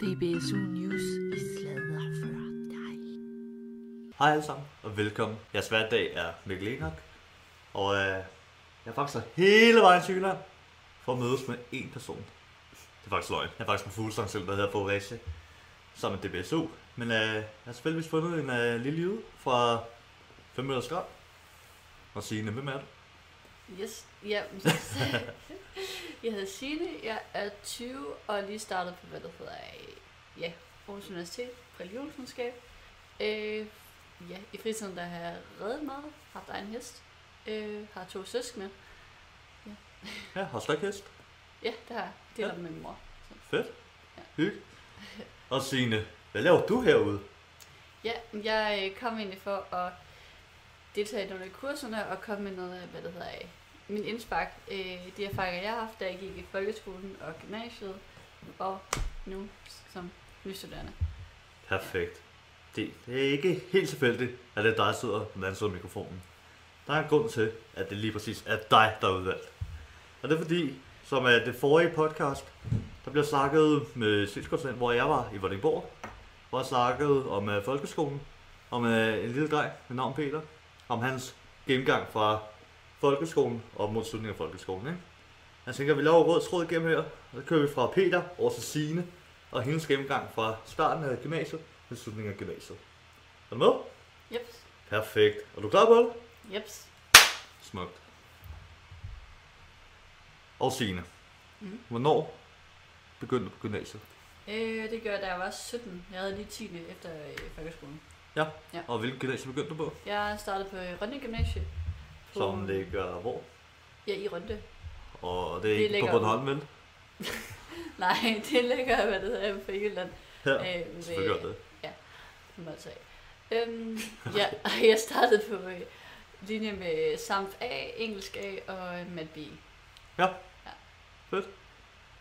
DBSU News i sladder for dig. Hej alle sammen, og velkommen. Jeres hverdag er Mikkel Enoch, og øh, jeg er faktisk hele vejen til Jylland for at mødes med én person. Det er faktisk løgn. Jeg er faktisk en fuglesang selv, der hedder Fredericia, sammen med DBSU. Men øh, jeg har selvfølgelig fundet en øh, lille lyd fra 5 minutter skrab. Og sige, hvem er du? Yes, ja. jeg hedder Signe, jeg er 20 og lige startet på, hvad der hedder, ja, Aarhus Universitet, religionsvidenskab. Øh, ja, i fritiden der har jeg reddet meget, haft egen hest, øh, har to søskende. Ja, har du hest? Ja, det har jeg. Det er Ja. ja. med min mor. Fedt. Ja. Hygge. Og Signe, hvad laver du herude? Ja, jeg øh, kom egentlig for at deltage i nogle af kurserne og komme med noget af, hvad det hedder, min indspark. Øh, de erfaringer, jeg har haft, da jeg gik i folkeskolen og gymnasiet, og nu som nystuderende. Perfekt. Det, det er ikke helt tilfældigt, at det er dig, der sidder på den anden side af mikrofonen. Der er en grund til, at det lige præcis er dig, der er udvalgt. Og det er fordi, som er det forrige podcast, der bliver snakket med synskonsent, hvor jeg var i Vordingborg, hvor jeg snakkede om uh, folkeskolen, om uh, en lille dreng med navn Peter, om hans gennemgang fra folkeskolen og mod slutningen af folkeskolen. Ikke? Jeg tænker, at vi laver rød tråd igennem her, og så kører vi fra Peter over til Signe, og hendes gennemgang fra starten af gymnasiet til slutningen af gymnasiet. Er du med? Jeps, Perfekt. Er du klar på det? jeps. Smukt. Og Signe, Mhm. hvornår begyndte du på gymnasiet? Øh, det gør jeg, da jeg var 17. Jeg havde lige 10. efter øh, folkeskolen. Og hvilken gymnasie begyndte du på? Jeg startede på Rønne Gymnasie. På- Som ligger hvor? Ja, i Rønte. Og det er Det ikke på ligger Bornholm, vel? Nej, det ligger, hvad det hedder, på Jylland. Ja, øh, selvfølgelig gør det. Må jeg tage. Øhm, ja, jeg startede på øh, linje med Samf A, Engelsk A og øh, Mat B.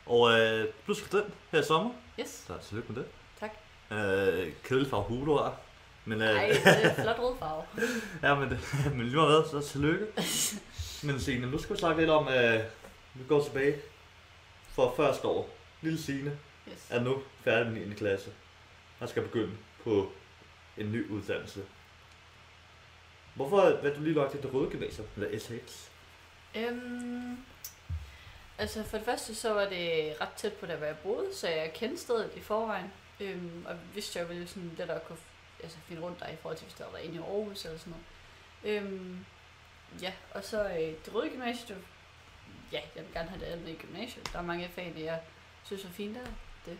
Og øh, du skal den her i sommer. Yes, Så tillykke med det. tak. Øh, kedelig farve hue, du har. Men, øh, Ej, det er flot rød farve. ja, men, men lige meget hvad, så tillykke. Men Signe, nu skal vi snakke lidt om, øh, vi går tilbage for første år. Lille Signe Yes. er nu færdig med 9. klasse. Han skal begynde på en ny uddannelse. Hvorfor valgte du lige nok til det røde gymnasium, eller SX? Øhm, altså for det første så var det ret tæt på der, hvor jeg boede, så jeg kendte stedet i forvejen. Øhm, og vidste jeg ville sådan det der kunne altså, finde rundt der i forhold til, hvis der var inde i Aarhus eller sådan noget. Øhm, ja, og så øh, det røde gymnasium, ja, jeg vil gerne have det andet gymnasium. Der er mange fag, jeg synes var fint der. Det,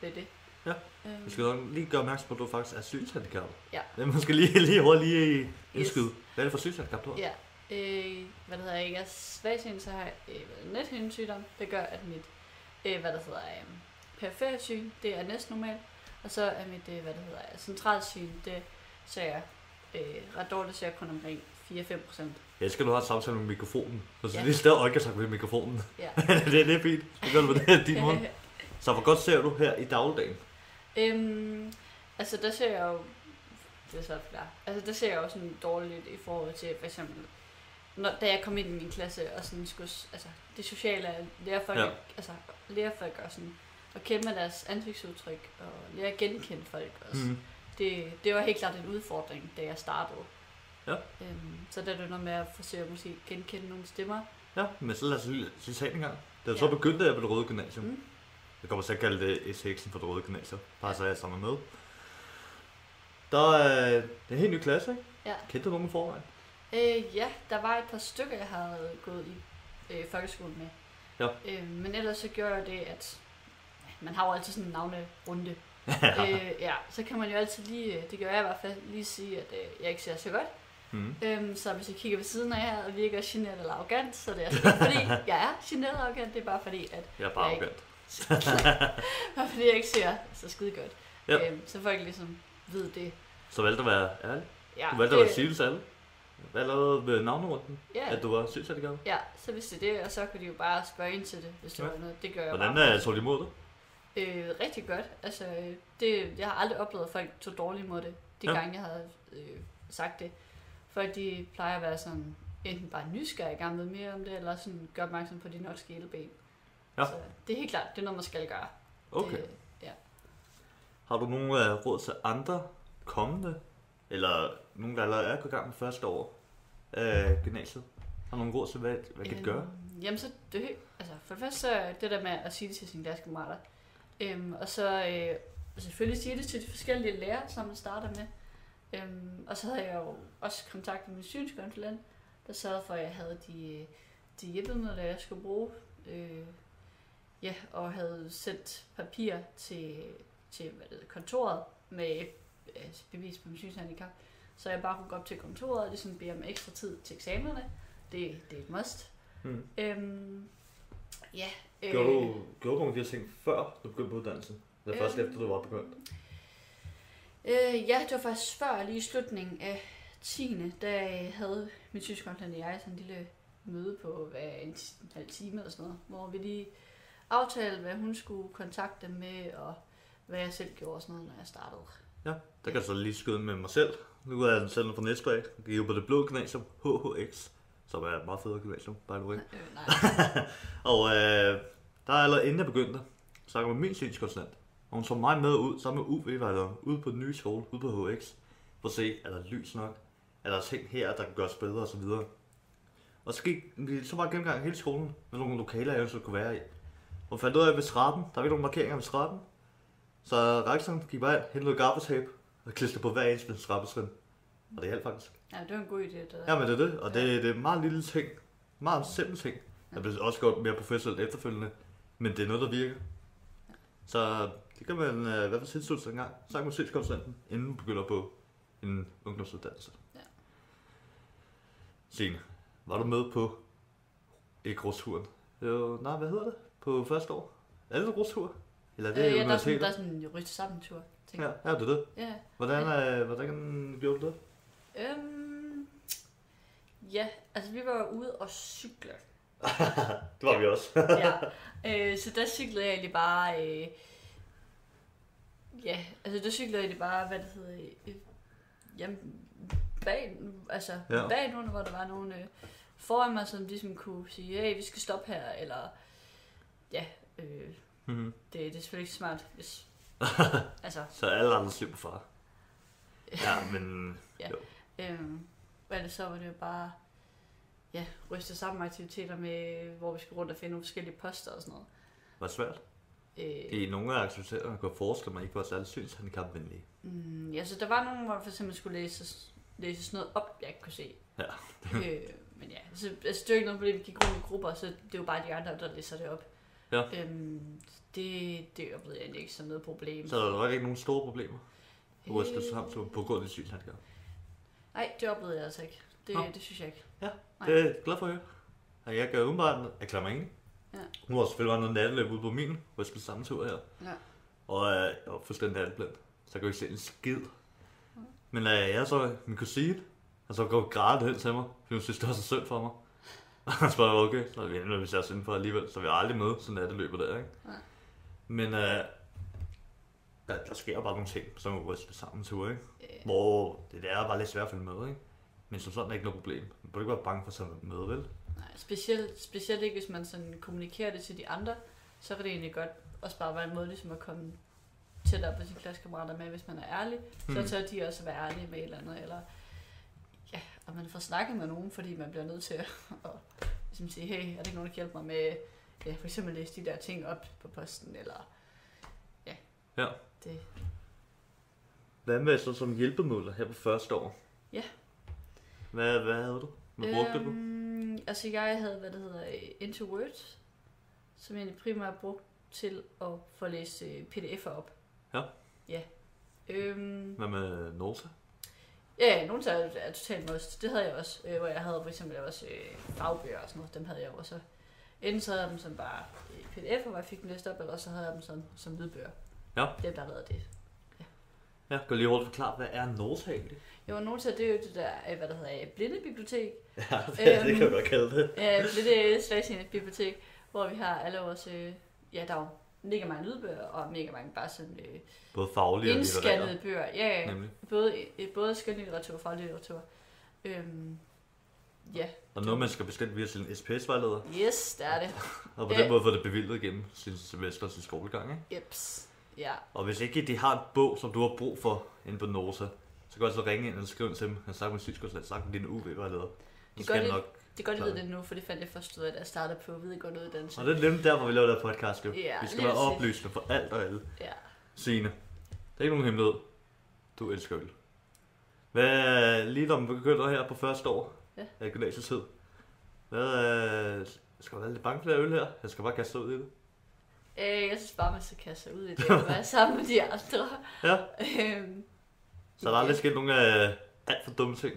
det er det. Ja, Øhm, Vi skal nok lige gøre opmærksom på, at du faktisk er synshandicap. Ja. Det er måske lige, lige hurtigt lige Yes. indskyde. Hvad er det for synshandicap, du har? Ja, øh, hvad det hedder, jeg er svagtseende, så har jeg øh, nethindesygdom. Det gør, at mit, øh, hvad der hedder, øh, periferisyn, det er næsten normalt. Og så er mit, øh, hvad det hedder, centralsyn, det ser jeg øh, ret dårligt, så jeg kun omkring 4-5 procent. Jeg skal du have et samtale med mikrofonen. Så det Ja. er lige stadig øje sagt med mikrofonen. Ja. det, det er fint. Så gør du på det her din måde. Så hvor godt ser du her i dagligdagen? øhm, altså, der ser jeg jo, det er svært forklare, altså der ser jeg jo sådan dårligt i forhold til, for eksempel, når, da jeg kom ind i min klasse og sådan skulle, altså det sociale, at lære folk, Ja. altså lære folk og sådan, at kende med deres ansigtsudtryk og lære at genkende folk også. Mm. Det, det var helt klart en udfordring, da jeg startede. Ja. Øhm, så der er det noget med at forsøge at måske genkende nogle stemmer. Ja, men så lad os lige sagen en gang. Da så Ja. begyndte jeg på det røde gymnasium. Mm. Jeg kommer til at kalde det SX'en for det røde gymnasium. Bare så jeg sammen med. Der er det er en helt ny klasse, ikke? Ja. Kendte du nogen i forvejen? Øh, ja, der var et par stykker, jeg havde gået i øh, folkeskolen med. Ja. Øh, men ellers så gjorde jeg det, at man har jo altid sådan en navnerunde. øh, ja, så kan man jo altid lige, øh, det gør jeg i hvert fald, lige sige, at øh, jeg ikke ser så godt. Mm. Øhm, så hvis jeg kigger ved siden af jer og virker generet eller arrogant, så er det altså ikke fordi, jeg er generet og arrogant, det er bare fordi, at Jeg er bare Jeg er arrogant. bare fordi jeg ikke ser så skide godt. Ja. Øhm, så folk ligesom ved det. Så valgte du at være ærlig. Ja, Du valgte at være sige til alle. Hvad lavede ved navnerunden? ja, At du var synshandicap? ja, så hvis det er det, og så kan de jo bare spørge ind til det, hvis det Ja. var noget. Det gør jeg Hvordan bare. er tog de imod det? Øh, rigtig godt. Altså, øh, det, jeg har aldrig oplevet, at folk tog dårligt imod det, de Ja. gange, jeg havde øh, sagt det. Folk, de plejer at være sådan, enten bare nysgerrige, gerne ved mere om det, eller sådan gør opmærksom på de nok skæleben. Ja. Så det er helt klart, det er noget, man skal gøre. Okay. Det, ja. Har du nogle uh, råd til andre kommende, eller nogen, der allerede er gået i gang med første år af gymnasiet? Har du nogle råd til, hvad, hvad kan de gøre? Øhm, Jamen så, det, altså for det første så det der med at sige det til sine klassekammerater. Øhm, og så øh, selvfølgelig sige det til de forskellige lærere, som man starter med. Øhm, og så havde jeg jo også kontakt med min synskonsulent, der sørgede for, at jeg havde de, de hjælpemidler, jeg skulle bruge. Øh, ja, og havde sendt papir til, til hvad det kontoret med øh, bevis på min synshandicap. Så jeg bare kunne gå op til kontoret og ligesom bede om ekstra tid til eksamenerne. Det, det er et must. Hmm. Øhm, ja. Øh, Gjorde du, gjorde du nogle af de ting, før du begyndte på uddannelsen? Eller først Øhm. efter du var begyndt? Øh, ja, det var faktisk før, lige i slutningen af 10. Da havde min synskonsulent og jeg sådan en lille møde på hvad, en, en halv time eller sådan noget, hvor vi lige aftalte, hvad hun skulle kontakte med, og hvad jeg selv gjorde og sådan noget, når jeg startede. Ja, der kan jeg så lige skyde med mig selv. Nu er jeg selv fra Næstvag. Jeg gik jo på det blå gymnasium, HHX, som er et meget federe gymnasium, by the way. Øh, nej. Og øh, der er allerede inden jeg begyndte, så jeg med min synskonsulent. Og hun tog mig med ud, sammen med UV, var der ude på den nye skole, ude på HX, for at se, er der lys nok? Er der ting her, der kan gøres bedre og så videre. Og så gik vi så bare gennemgang hele skolen, med nogle lokaler, jeg ønskede kunne være i. Og fandt ud af, ved trappen, der var ikke nogen markeringer ved trappen. Så rektoren gik bare ind, hentede noget gaffatape, og klistrede på hver eneste trappetrin. Og det hjalp faktisk. Ja, det var en god idé. Det der. Ja, men det er det, og det, det er en meget lille ting. Meget simpel ting. Jeg bliver også gjort mere professionelt efterfølgende, men det er noget, der virker. Så det kan man øh, i hvert fald tilslutte sig en gang. Så kan man se konsulenten, inden man begynder på en ungdomsuddannelse. Ja. Signe, var du med på ikke? Jo, nej, hvad hedder det? På første år? Er det rustur? Eller er det øh, ja, der er sådan, der er sådan en ryste sammen tur. Ja, ja, det er det. ja. Hvordan, øh, hvordan gjorde du det? Øhm, ja, altså vi var ude og cykle. Det var vi også. ja. Øh, så der cyklede jeg egentlig bare... Øh, ja, altså der cyklede jeg egentlig bare, hvad det hedder... Øh, jamen, bag, altså Ja. bag nogen, hvor der var nogen øh, foran mig, som ligesom kunne sige, hey, vi skal stoppe her, eller... Ja, øh, Mhm. det, det er selvfølgelig ikke smart, hvis... altså, Så alle andre slipper fra. Ja, men... Ja. Jo. Øhm, og ellers så var det jo bare ja, ryste sammen aktiviteter med, hvor vi skulle rundt og finde nogle forskellige poster og sådan noget. Var det svært? Øh, I nogle af aktiviteterne kunne forestille mig ikke var særlig synshandicapvenlige. mm, ja, så der var nogle, hvor der for eksempel skulle læse, læse sådan noget op, jeg ikke kunne se. Ja. øh, men ja, så, altså, det er jo ikke noget problem, vi gik rundt i grupper, så det jo bare de andre, der læser det op. Ja. Øhm, det, det oplevede jeg egentlig ikke som noget problem. Så der var ikke nogen store problemer Øh. Ryste sammen på grund af synshandicap. Nej, det oplevede jeg altså ikke. Det, Nå. det synes jeg ikke. Ja, Nej. det er jeg glad for at høre. Og jeg kan umiddelbart erklære mig enig. Ja. Nu har selvfølgelig været noget natteløb ude på min Ryste samme tur her. Ja. Og øh, jeg var fuldstændig natteblind. Så jeg kunne ikke se en skid. Men øh, jeg så min kusine, og så går grædet hen til mig, fordi hun synes, det var så synd for mig. Og han spørger, okay, så er vi endnu, hvis jeg er synd for alligevel, så vi aldrig med til natteløbet der, ikke? Nej. Men øh, der, der sker bare nogle ting, som er ryste sammen tur, ikke? Øh, Hvor det, det er bare lidt svært at følge med, ikke? Men som sådan er ikke noget problem. Man burde ikke være bange for at tage med, vel? Nej, specielt, specielt ikke, hvis man sådan kommunikerer det til de andre, så kan det egentlig godt også bare være en måde ligesom at komme tættere på sine klassekammerater med, hvis man er ærlig. Hmm. Så tør de også være ærlige med et eller andet, eller ja, og man får snakket med nogen, fordi man bliver nødt til at, at ligesom sige, hey, er der ikke nogen, der kan hjælpe mig med, ja, for eksempel læse de der ting op på posten, eller ja, Ja. Det, Hvad med så som hjælpemidler her på første år? Ja. Hvad, hvad havde du? Hvad brugte du? øhm, altså jeg havde, hvad det hedder, Into Words, som jeg primært brugt til at få læst øh, pdf'er op. Ja. Ja. Øhm, Hvad med Nota? ja, nogle tager er totalt must. Det havde jeg også, øh, hvor jeg havde for eksempel også øh, fagbøger og sådan noget. Dem havde jeg også. Enten så havde jeg dem som bare øh, pdf'er, hvor jeg fik dem læst op, eller så havde jeg dem som, som lydbøger. Ja. Det der lavede det. Ja, du lige hurtigt forklare, hvad er Nota egentlig? Jo, Nota, det er jo det der, øh, hvad der hedder, øh, blindebibliotek. Ja, det, Øhm. det kan du godt kalde det. Ja, svagsindet bibliotek, hvor vi har alle vores, øh, ja, der er jo mega mange lydbøger, og mega mange bare sådan øh, Både faglige og litterære. bøger. Ja, ja, Nemlig. både, øh, både skønlitteratur og faglitteratur. Øhm, ja, Og noget, man skal bestemme via sin SPS-vejleder. yes, det er det. Og på den måde få det bevilget igennem sin semester og sin skolegang, ikke? Jeps. Ja, Og hvis ikke de har en bog, som du har brug for inde på Nota, så kan du altså ringe ind og skrive til dem. Jeg snakker med sygskabslæg, snakker med din UV-vejleder. Det gør skal de. nok. det er godt, ved det nu, for det fandt jeg først ud af, da jeg startede på videregående uddannelse. Og det er nemlig der, hvor vi laver det her podcast, jo. Ja, vi skal være oplysende for alt og alle. Ja. Signe, det er ikke nogen hemmelighed. Du elsker øl. Hvad, lige når man begynder her på første år Ja. af gymnasietid, hvad, skal du være lidt bange for det øl her? Jeg skal bare kaste ud i det. Øh, jeg synes bare, man skal kaste sig ud i det og være sammen med de andre. Ja. Øhm, Så der er aldrig sket nogle øh, alt for dumme ting.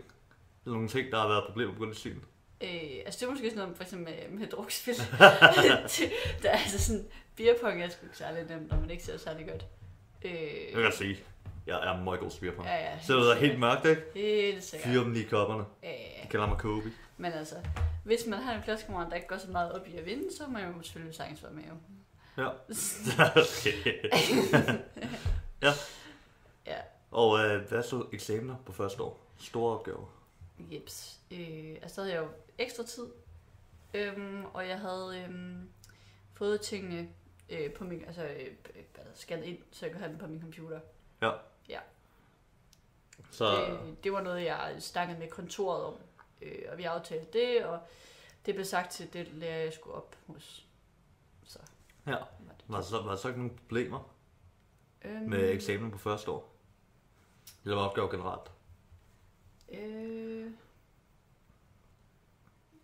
Eller nogle ting, der har været problemer på grund af sygen. Øh, altså det er måske sådan noget for eksempel med, med drukspil. Det- der er altså sådan, beerpong er sgu ikke særlig nemt, når man ikke ser særlig godt. Øh, Jeg kan godt sige, jeg er meget god spiller på. ja, ja, Så det er helt mørkt, ikke? Helt sikkert. Fyre dem lige i kopperne. Ja, De kalder mig Kobe. men altså, hvis man har en klassekammerat, der ikke går så meget op i at vinde, så må jeg jo selvfølgelig sagtens være med jo. Ja. okay. ja, Og øh, hvad så eksamener på første år? Store opgaver. jeps. Øh, altså havde jeg jo ekstra tid, øhm, og jeg havde øhm, fået tingene øh, på min, altså øh, der, scannet ind, så jeg kunne have dem på min computer. Så Det, det var noget, jeg snakkede med kontoret om, øh, og vi aftalte det, og det blev sagt til det lærer, jeg skulle op hos. Ja. var det. var så, var der så ikke nogen problemer Øhm, med eksamen på første år? Eller var opgaver generelt? Øh...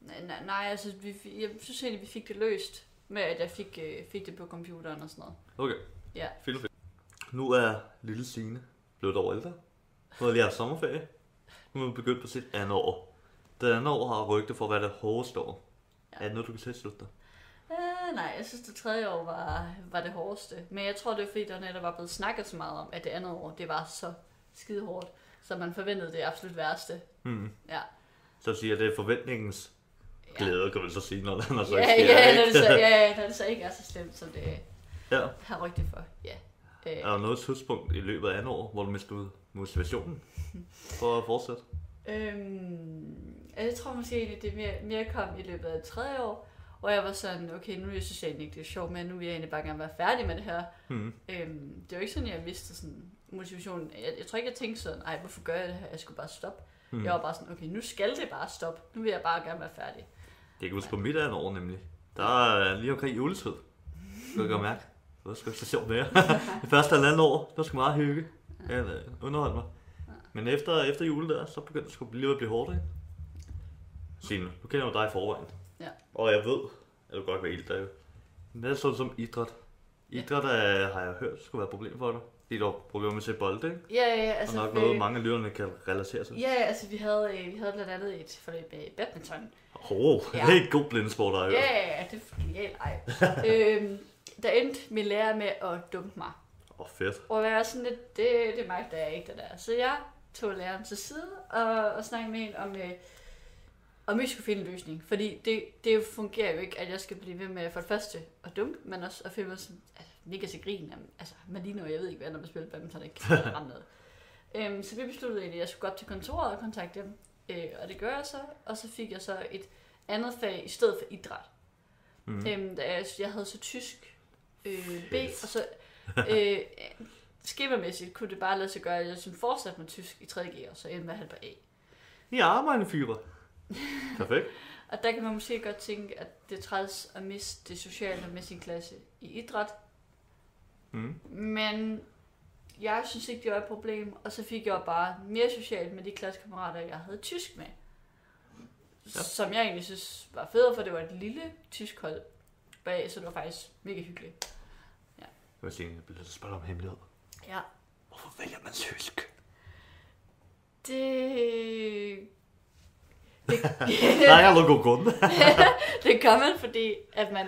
Nej, nej, nej, altså, vi, jeg synes egentlig, vi fik det løst med, at jeg fik, øh, fik det på computeren og sådan noget. Okay. Ja. Fint, fint. Nu er lille Signe blevet over ældre. Hun har lige haft sommerferie. Hun er begyndt på sit andet år. Det andet år har rygte for at være det hårdeste år. Ja. Er det noget, du kan tilslutte dig? Nej, jeg synes, det tredje år var, var det hårdeste. Men jeg tror, det er fordi, der netop var blevet snakket så meget om, at det andet år, det var så skide hårdt. Så man forventede det absolut værste. Hmm. Ja. Så siger det er forventningens Ja. glæde, kan man så sige, når den er så Ja, ikke sker, ja, når det, så, ja, når det så ikke er så slemt, som det ja. har rygte for. Ja. Øh, Er der noget tidspunkt i løbet af andet år, hvor du mistede motivationen for at fortsætte? Øhm, jeg tror måske egentlig, det mere, mere kom i løbet af tredje år, hvor jeg var sådan, okay, nu synes jeg egentlig ikke, det er sjovt, men nu vil jeg egentlig bare gerne være færdig med det her. Hmm. Øhm, det var ikke sådan, jeg mistede sådan motivationen. Jeg, jeg tror ikke, jeg tænkte sådan, ej, hvorfor gør jeg det her? Jeg skulle bare stoppe. Mm. Jeg var bare sådan, okay, nu skal det bare stoppe. Nu vil jeg bare gerne være færdig. Det kan huske på andet år nemlig. Der er lige omkring juletid. Skal du godt mærke. Det skal ikke så sjovt mere. det første halvandet år, der skal meget hygge. Ja, øh, underholde mig. Men efter, efter julen der, så begyndte det sgu lige at blive hårdt, ikke? Signe, nu kender jeg jo dig i forvejen. Ja. Og jeg ved, at du godt vil ilde dig. Men det er sådan som idræt. Idræt er, har jeg hørt, skulle være et problem for dig. Det er dog problemer med at se bolde, ikke? Ja, ja, Altså, og nok øh, noget, mange af lytterne kan relatere til. Ja, altså vi havde, øh, vi havde blandt andet et forløb med badminton. Åh, oh, Ja. det er ikke god blindsport, der Ja, ja, ja, det er genialt. Ej. øhm, der endte min lærer med at dumpe mig. Åh, oh, fedt. Og jeg var sådan lidt, det, det magter jeg ikke, det der. Så jeg tog læreren til side og, og snakkede med hende om, øh, om vi skulle finde en løsning. Fordi det, det fungerer jo ikke, at jeg skal blive ved med for det første at dumpe, men også at finde mig sådan, altså, mega til grin. Jamen, Altså, Malino, jeg ved ikke, hvad når man spiller badminton, ikke kan ramme noget. Øhm, så vi besluttede egentlig, at jeg skulle gå op til kontoret og kontakte dem. Øh, og det gør jeg så, og så fik jeg så et andet fag i stedet for idræt. Mm. Øhm, jeg, jeg havde så tysk øh, B, og så øh, skemamæssigt kunne det bare lade sig gøre, at jeg sådan fortsatte med tysk i 3G, og så endte med at have på A. I arbejde, fyre. Perfekt. Og der kan man måske godt tænke, at det er træls at miste det sociale med sin klasse i idræt, Mm. men jeg synes ikke, det var et problem, og så fik jeg bare mere socialt med de klassekammerater, jeg havde tysk med. Ja. Ja. Som jeg egentlig synes var federe, for det var et lille tysk hold bag, så det var faktisk mega hyggeligt. Jeg vil sige, jeg bliver spørge om hemmelighed. Ja. Hvorfor vælger man tysk? Det... Det, Nej, jeg god grund. det gør man, fordi at man,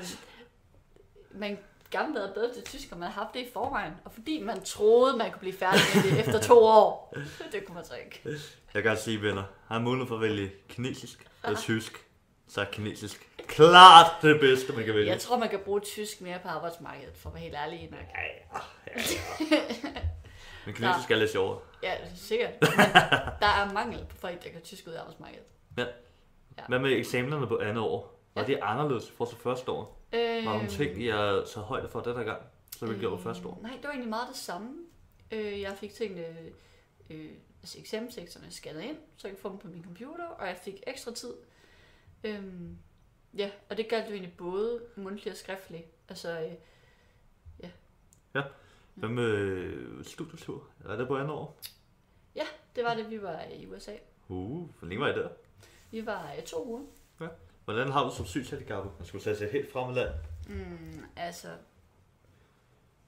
man gerne været bedre til tysk, og man har haft det i forvejen. Og fordi man troede, man kunne blive færdig med det efter to år. Det kunne man så ikke. Jeg kan sige, venner, har mulighed for at vælge kinesisk eller tysk, så er kinesisk klart det bedste, man kan vælge. Jeg tror, man kan bruge tysk mere på arbejdsmarkedet, for at være helt ærlig. Nok. Ja, ja, ja, ja. Men kinesisk er lidt sjovere. Ja, sikkert. Men der er mangel på folk, der kan tysk ud i arbejdsmarkedet. Hvad med eksamenerne på andet år? Var Ja. det anderledes for til første år? Var der nogle ting, I har taget højde for den gang? Så vi gjorde første år. Nej, det var egentlig meget det samme. Øh, jeg fik tingene, øh, altså eksamensteksterne scannet ind, så jeg kunne få dem på min computer, og jeg fik ekstra tid. Øhm, ja, og det galt jo egentlig både mundtlig og skriftlig. Altså, øh, Hvad med studietur? Er det på andet år? det var det, vi var i USA. Uh, hvor længe var I der? Vi var i to uger. Hvordan har du som synshandicappet? Man skulle tage sig helt frem i land. Mm, altså,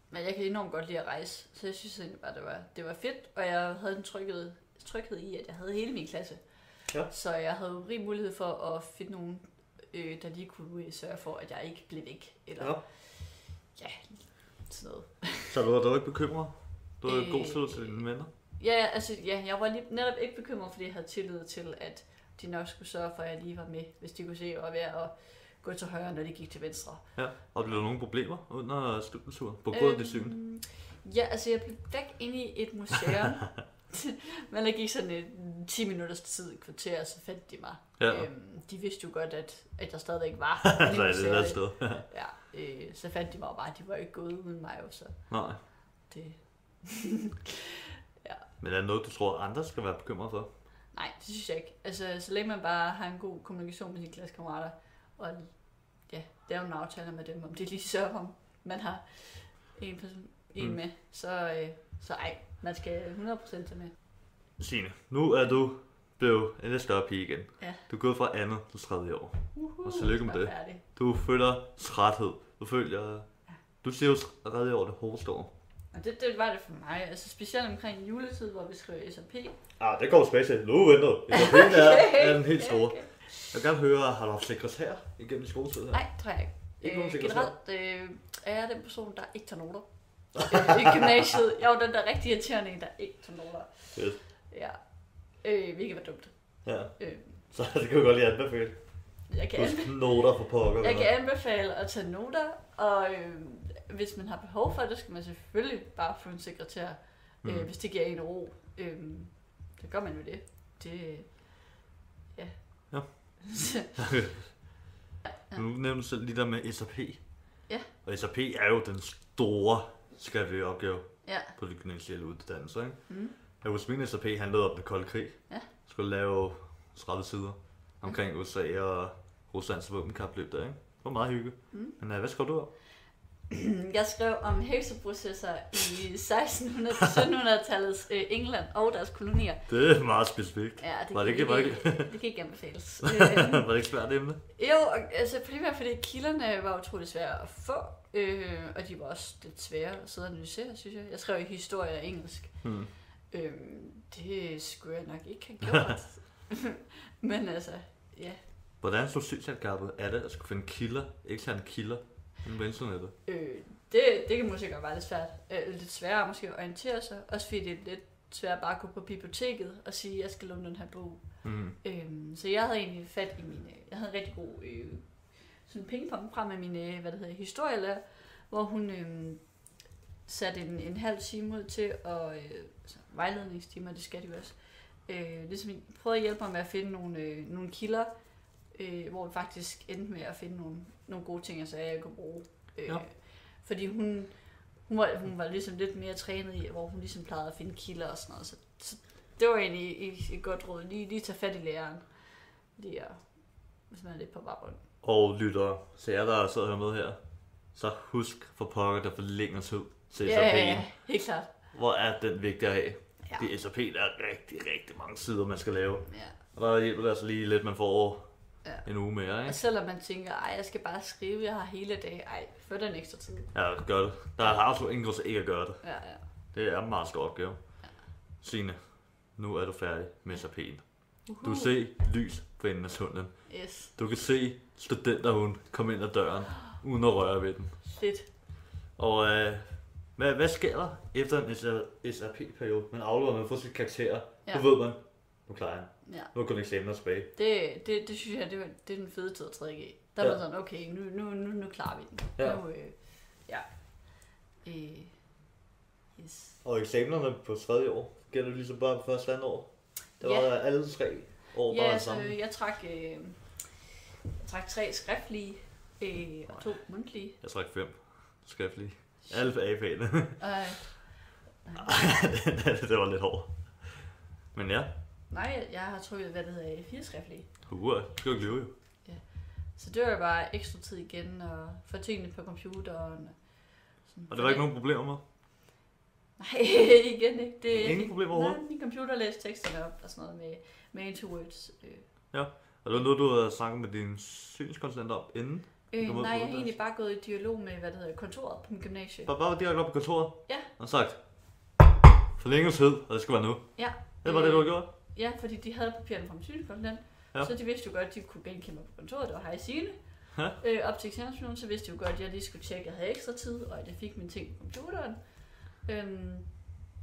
men jeg kan enormt godt lide at rejse, så jeg synes egentlig bare, det var, det var fedt, og jeg havde en tryghed, tryghed i, at jeg havde hele min klasse. Ja. Så jeg havde rig mulighed for at finde nogen, øh, der lige kunne øh, sørge for, at jeg ikke blev væk, eller Ja. ja, sådan noget. Så du var dog ikke bekymret? Du var Øh, øh, god tid til dine venner? Ja, altså, ja, jeg var lige, netop ikke bekymret, fordi jeg havde tillid til, at de nok skulle sørge for, at jeg lige var med, hvis de kunne se, at jeg var ved at gå til højre, når de gik til venstre. Ja. Og blev der nogle problemer under studieturen? På grund af dit syn? Øhm, Ja, altså jeg blev væk ind i et museum. Men der gik sådan en 10 minutters tid, et kvarter, så fandt de mig. Ja. Øhm, de vidste jo godt, at, at jeg stadigvæk var Så er i det museet. sted. Ja, øh, så fandt de mig bare, de var ikke gået uden mig jo, så Nej. det... Men er det noget, du tror, andre skal være bekymret for? Nej, det synes jeg ikke. Altså, så længe man bare har en god kommunikation med sine klassekammerater, og ja, lave en aftale med dem, om det lige sørger for, om man har en, person, en Mm. med, så, øh, så ej, man skal 100% tage med. Signe, nu er du blevet en lidt større pige igen. Ja. Du er gået fra andet til tredje år. Uhuh, Og tillykke med så er det. Færdig. Du føler træthed. Du føler... Du siger jo tredje år det hårdeste år. Og det, det var det for mig. Altså specielt omkring juletid, hvor vi skriver SAP. Ah, det går til. Nu venter du. SAP'en er, er den helt store. Jeg vil gerne høre, har du haft sekretær igennem skoletiden her? Nej, tror jeg ikke. Ikke nogen øh, sekretær? generelt øh, er jeg den person, der ikke tager noter. øh, I gymnasiet. Jeg var den der rigtig irriterende en, der ikke tager noter. Fedt. Ja. Øh, hvilket var dumt. Ja. Øh, Så det kan vi godt lige anbefale. jeg kan Husk noter for pokker. Jeg kan anbefale at tage noter, og øh, hvis man har behov for det, skal man selvfølgelig bare få en sekretær, mm. øh, Mm. hvis det giver en ro. Øh, så gør man jo det. Det, ja. Ja. Nu nævner du selv lige der med SAP. Ja. Og SAP er jo den store skriftlige opgave ja. på de gymnasielle uddannelser, ikke? Mm. Jeg husker, min SAP handlede om den kolde krig. Ja. Jeg skulle lave 30 sider omkring USA og Ruslands våbenkapløb der, ikke? Det var meget hyggeligt. Mm. Men uh, hvad skrev du om? Jeg skrev om hekseprocesser i 1600-1700-tallets øh, England og deres kolonier. Det er meget specifikt. Ja, det, Var det ikke- var det ikke, det kan ikke anbefales. Øh, var det ikke svært emne? Jo, altså primært fordi kilderne var utrolig svære at få, øh, og de var også lidt svære at sidde og analysere, synes jeg. Jeg skrev i historie og engelsk. Hmm. Øh, det skulle jeg nok ikke have gjort. Men altså, ja. Hvordan så synshandikappet er det at skulle finde kilder, eksterne kilder internettet? Øh, det, det kan måske godt være lidt svært. Øh, lidt sværere måske at orientere sig. Også fordi det er lidt svært bare at gå på biblioteket og sige, at jeg skal låne den her bog. Hmm. Øhm, så jeg havde egentlig fat i mine, jeg havde en rigtig god øh, sådan pingpong frem med mine, hvad det hedder, historielærer, hvor hun øh, satte en, en halv time ud til, og øh, altså, vejledningstimer, det skal de jo også, øh, ligesom prøvede at hjælpe mig med at finde nogle, øh, nogle kilder, øh, hvor vi faktisk endte med at finde nogle, nogle gode ting, altså, jeg kunne bruge. Øh, Ja. Fordi hun, hun, var, hun var ligesom lidt mere trænet i, hvor hun ligesom plejede at finde kilder og sådan noget, så, så det var egentlig et, et godt råd. Lige, lige tage fat i læreren. Lige at, hvis man er lidt på baggrund. Og lyttere, så jer der sidder hører med her, så husk for pokker, der for længere tid til Ja, SAP'en. ja, ja, helt klart. Hvor er den vigtig at have? Ja. Det er SAP, der er rigtig, rigtig mange sider, man skal lave. Ja. Og der hjælper det altså lige lidt, man får Ja. en uge mere, Og ikke? selvom man tænker, ej, jeg skal bare skrive, jeg har hele dag, ej, få den ekstra tid. Ja, gør det. Der er absolut ingen grund til ikke at gøre det. Ja, ja. Det er en meget stor opgave. Signe, nu er du færdig med SAP'en. Du Uhuh. kan se lys på enden af tunnelen. Yes, Du kan se studenterhund komme ind ad døren, uden at røre ved den. fedt. Og øh, hvad, hvad sker der efter en SAP-periode? Man afleverer, man får sit karakter. Ja. Nu ved man, nu klarer jeg. Ja. Nu er kun eksamener tilbage. Det, det, det synes jeg, det, var, det er den fede tid at trække i. Der Ja. var sådan, okay, nu, nu, nu, nu klarer vi den. Ja. Nu, øh, ja. Øh, yes. Og eksamenerne på tredje år, gælder det ligesom bare på første andet år? Det var Ja. alle tre år Ja, bare altså, sammen. jeg trak, øh, jeg trak tre skriftlige øh, og to mundtlige. Jeg trak fem skriftlige. Alle A-fagene. Ej. det var lidt hårdt. Men ja, Nej, jeg har trykket, hvad det hedder, fire skriftlige. huer, skal jo ikke løbe jo. Så det var jo bare ekstra tid igen, og få tingene på computeren. Sådan. Og det var ikke nogen problemer med? Nej, igen ikke. Det, Ingen problemer overhovedet? Nej, min computer læste teksterne op og sådan noget med, med Into Words. Øh. Og det var noget, du havde snakket med din synskonsulent om inden? Øh, nej, jeg har egentlig bare gået i dialog med, hvad det hedder, kontoret på min gymnasie. Bare, bare direkte op på kontoret? Ja. Og sagt, forlængetid, og det skal være nu. Ja. Det var det, du har gjort? Ja, fordi de havde papirerne fra min synskonsulent. Ja. Så de vidste jo godt, at de kunne genkende mig på kontoret. Det var hej Signe. Ja. Øh, op til eksamensperioden, så vidste de jo godt, at jeg lige skulle tjekke, at jeg havde ekstra tid, og at jeg fik mine ting på computeren. Øhm,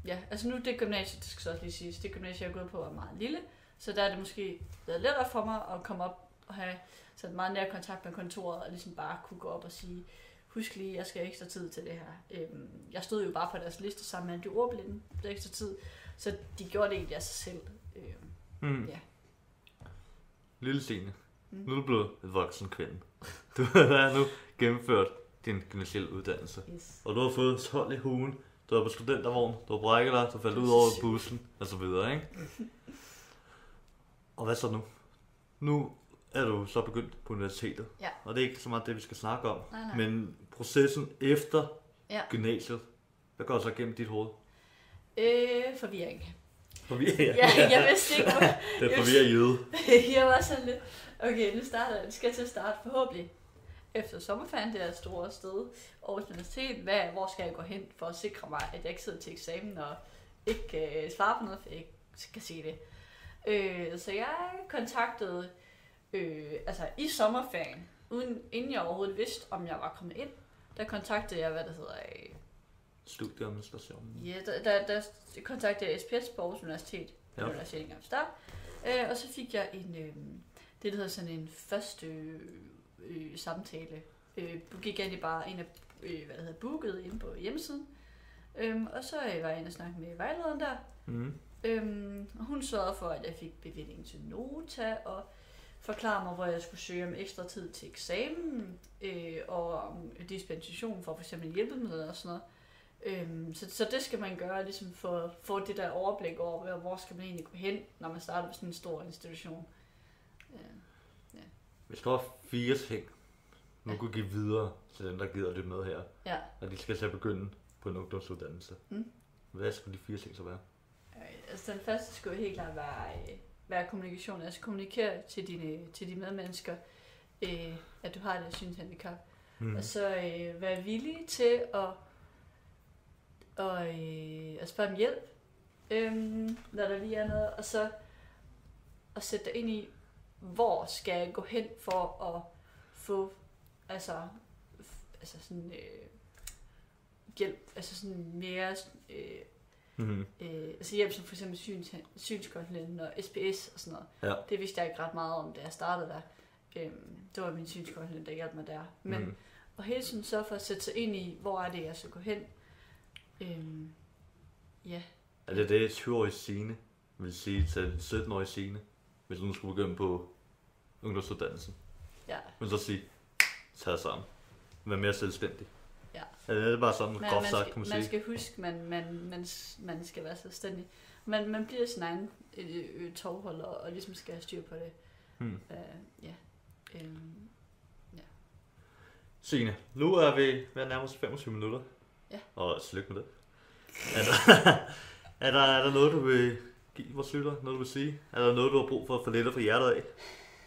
ja, altså nu det gymnasiet, det skal så også lige siges, det gymnasiet, jeg er gået på, er meget lille. Så der er det måske været lettere for mig at komme op og have sådan meget nær kontakt med kontoret, og ligesom bare kunne gå op og sige, husk lige, jeg skal have ekstra tid til det her. Øhm, jeg stod jo bare på deres liste sammen med de ordblinde, det ekstra tid, så de gjorde det egentlig af sig selv. Øhm, Mm. Ja. Lille Signe, Mm. nu er du blevet et voksen kvinde. Du har nu gennemført din gymnasielle uddannelse. yes. Og du har fået 12 i hugen, du er på studentervogn, du har brækket dig, du faldt ud over bussen, og så videre, ikke? Og hvad så nu? Nu er du så begyndt på universitetet. Ja. Og det er ikke så meget det, vi skal snakke om. Nej, nej. Men processen efter Ja. gymnasiet, hvad går så gennem dit hoved? Øh, forvirring. Forvirring. Ja, jeg vidste ikke, hvor... Det er forvirret jøde. jeg var sådan lidt, okay, nu starter jeg. skal jeg til at starte forhåbentlig efter sommerferien, det er et stort sted, Aarhus Universitet. Hvad, hvor skal jeg gå hen for at sikre mig, at jeg ikke sidder til eksamen og ikke kan svare på noget, for jeg ikke kan se det. Øh, så jeg kontaktede, øh, altså i sommerferien, uden, inden jeg overhovedet vidste, om jeg var kommet ind, der kontaktede jeg, hvad det hedder, Studieadministrationen. Ja, der, der, der kontaktede jeg SPS på Aarhus Universitet. Ja. Universitet engang start. Øh, og så fik jeg en, øh, det der hedder sådan en første øh, samtale. Øh, gik egentlig bare ind og øh, hvad det hedder, booket inde på hjemmesiden. Øhm, og så øh, var jeg inde og snakke med vejlederen der. Mm. Øhm, og hun sørgede for, at jeg fik bevilling til Nota, og forklarede mig, hvor jeg skulle søge om ekstra tid til eksamen, øh, og om dispensation for f.eks. hjælpemidler og sådan noget. Øhm, så, så det skal man gøre, ligesom for at få det der overblik over, hvor, skal man egentlig gå hen, når man starter på sådan en stor institution. Øh, Hvis du har fire ting, nu Ja. kunne give videre til dem, der gider det med her, ja. og de skal at begynde på en ungdomsuddannelse. Mm. Hvad skulle de fire ting så være? Øh, altså den første skulle helt klart være, øh, være kommunikation, altså kommunikere til dine, til de medmennesker, øh, at du har det synshandicap. Mm. Og så øh, være villig til at, og, øh, at spørge om hjælp, øhm, når der lige er noget. Og så at sætte dig ind i, hvor skal jeg gå hen for at få altså, altså sådan, øh, hjælp, altså sådan mere øh, Mm. øh, altså hjælp som for eksempel syns, synskonsulenten og SPS og sådan noget. Ja. Det vidste jeg ikke ret meget om, da jeg startede der. Øhm, det var min synskonsulent, der hjalp mig der. Men Mm. og hele tiden sørge for at sætte sig ind i, hvor er det, jeg skal gå hen. Øhm, ja, Er det det, 20-årige Signe vil sige til 17-årige Signe, hvis hun skulle begynde på ungdomsuddannelsen? ja. Men så sige, tag sammen. Vær mere selvstændig. Ja. Er det bare sådan Men groft man, sagt, kan man man sige? skal huske, man, man, man, man skal være selvstændig. Man, man bliver sin egen øh, øh, tovholder og ligesom skal have styr på det. Hmm. Øh, ja. Øhm, Signe, nu er vi ved at nærme os 25 minutter. Ja. Og tillykke med det. Er der, er, der, er der noget, du vil give vores lytter? Noget, du vil sige? Er der noget, du har brug for at få lidt fra hjertet af?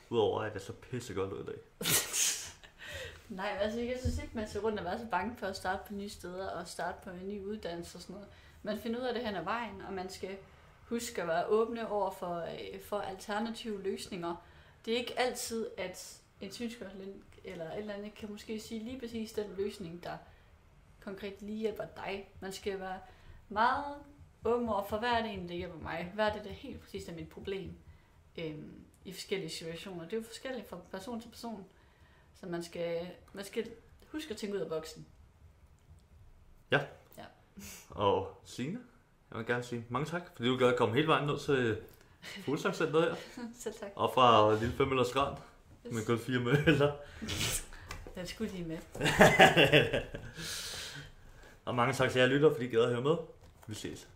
Udover at det er så pissegodt ud i dag. Nej, altså jeg synes ikke, man skal rundt og være så bange for at starte på nye steder og starte på en ny uddannelse og sådan noget. Man finder ud af det hen ad vejen, og man skal huske at være åbne over for, øh, for alternative løsninger. Det er ikke altid, at en synskonsulent eller et eller andet kan måske sige lige præcis den løsning, der konkret lige hjælper dig. Man skal være meget åben over for, hvad er det egentlig, der hjælper mig? Hvad er det, der helt præcis er mit problem øhm, i forskellige situationer? Det er jo forskelligt fra person til person. Så man skal, man skal huske at tænke ud af boksen. Og Signe, jeg vil gerne sige mange tak, fordi du gad at komme hele vejen ned til Fuglsangscenteret her. Selv tak. Og fra Lille Femmøller Strand med kun fire møller. Den skulle lige med. Og mange tak til jer lytter, fordi I gad at høre med. Vi ses.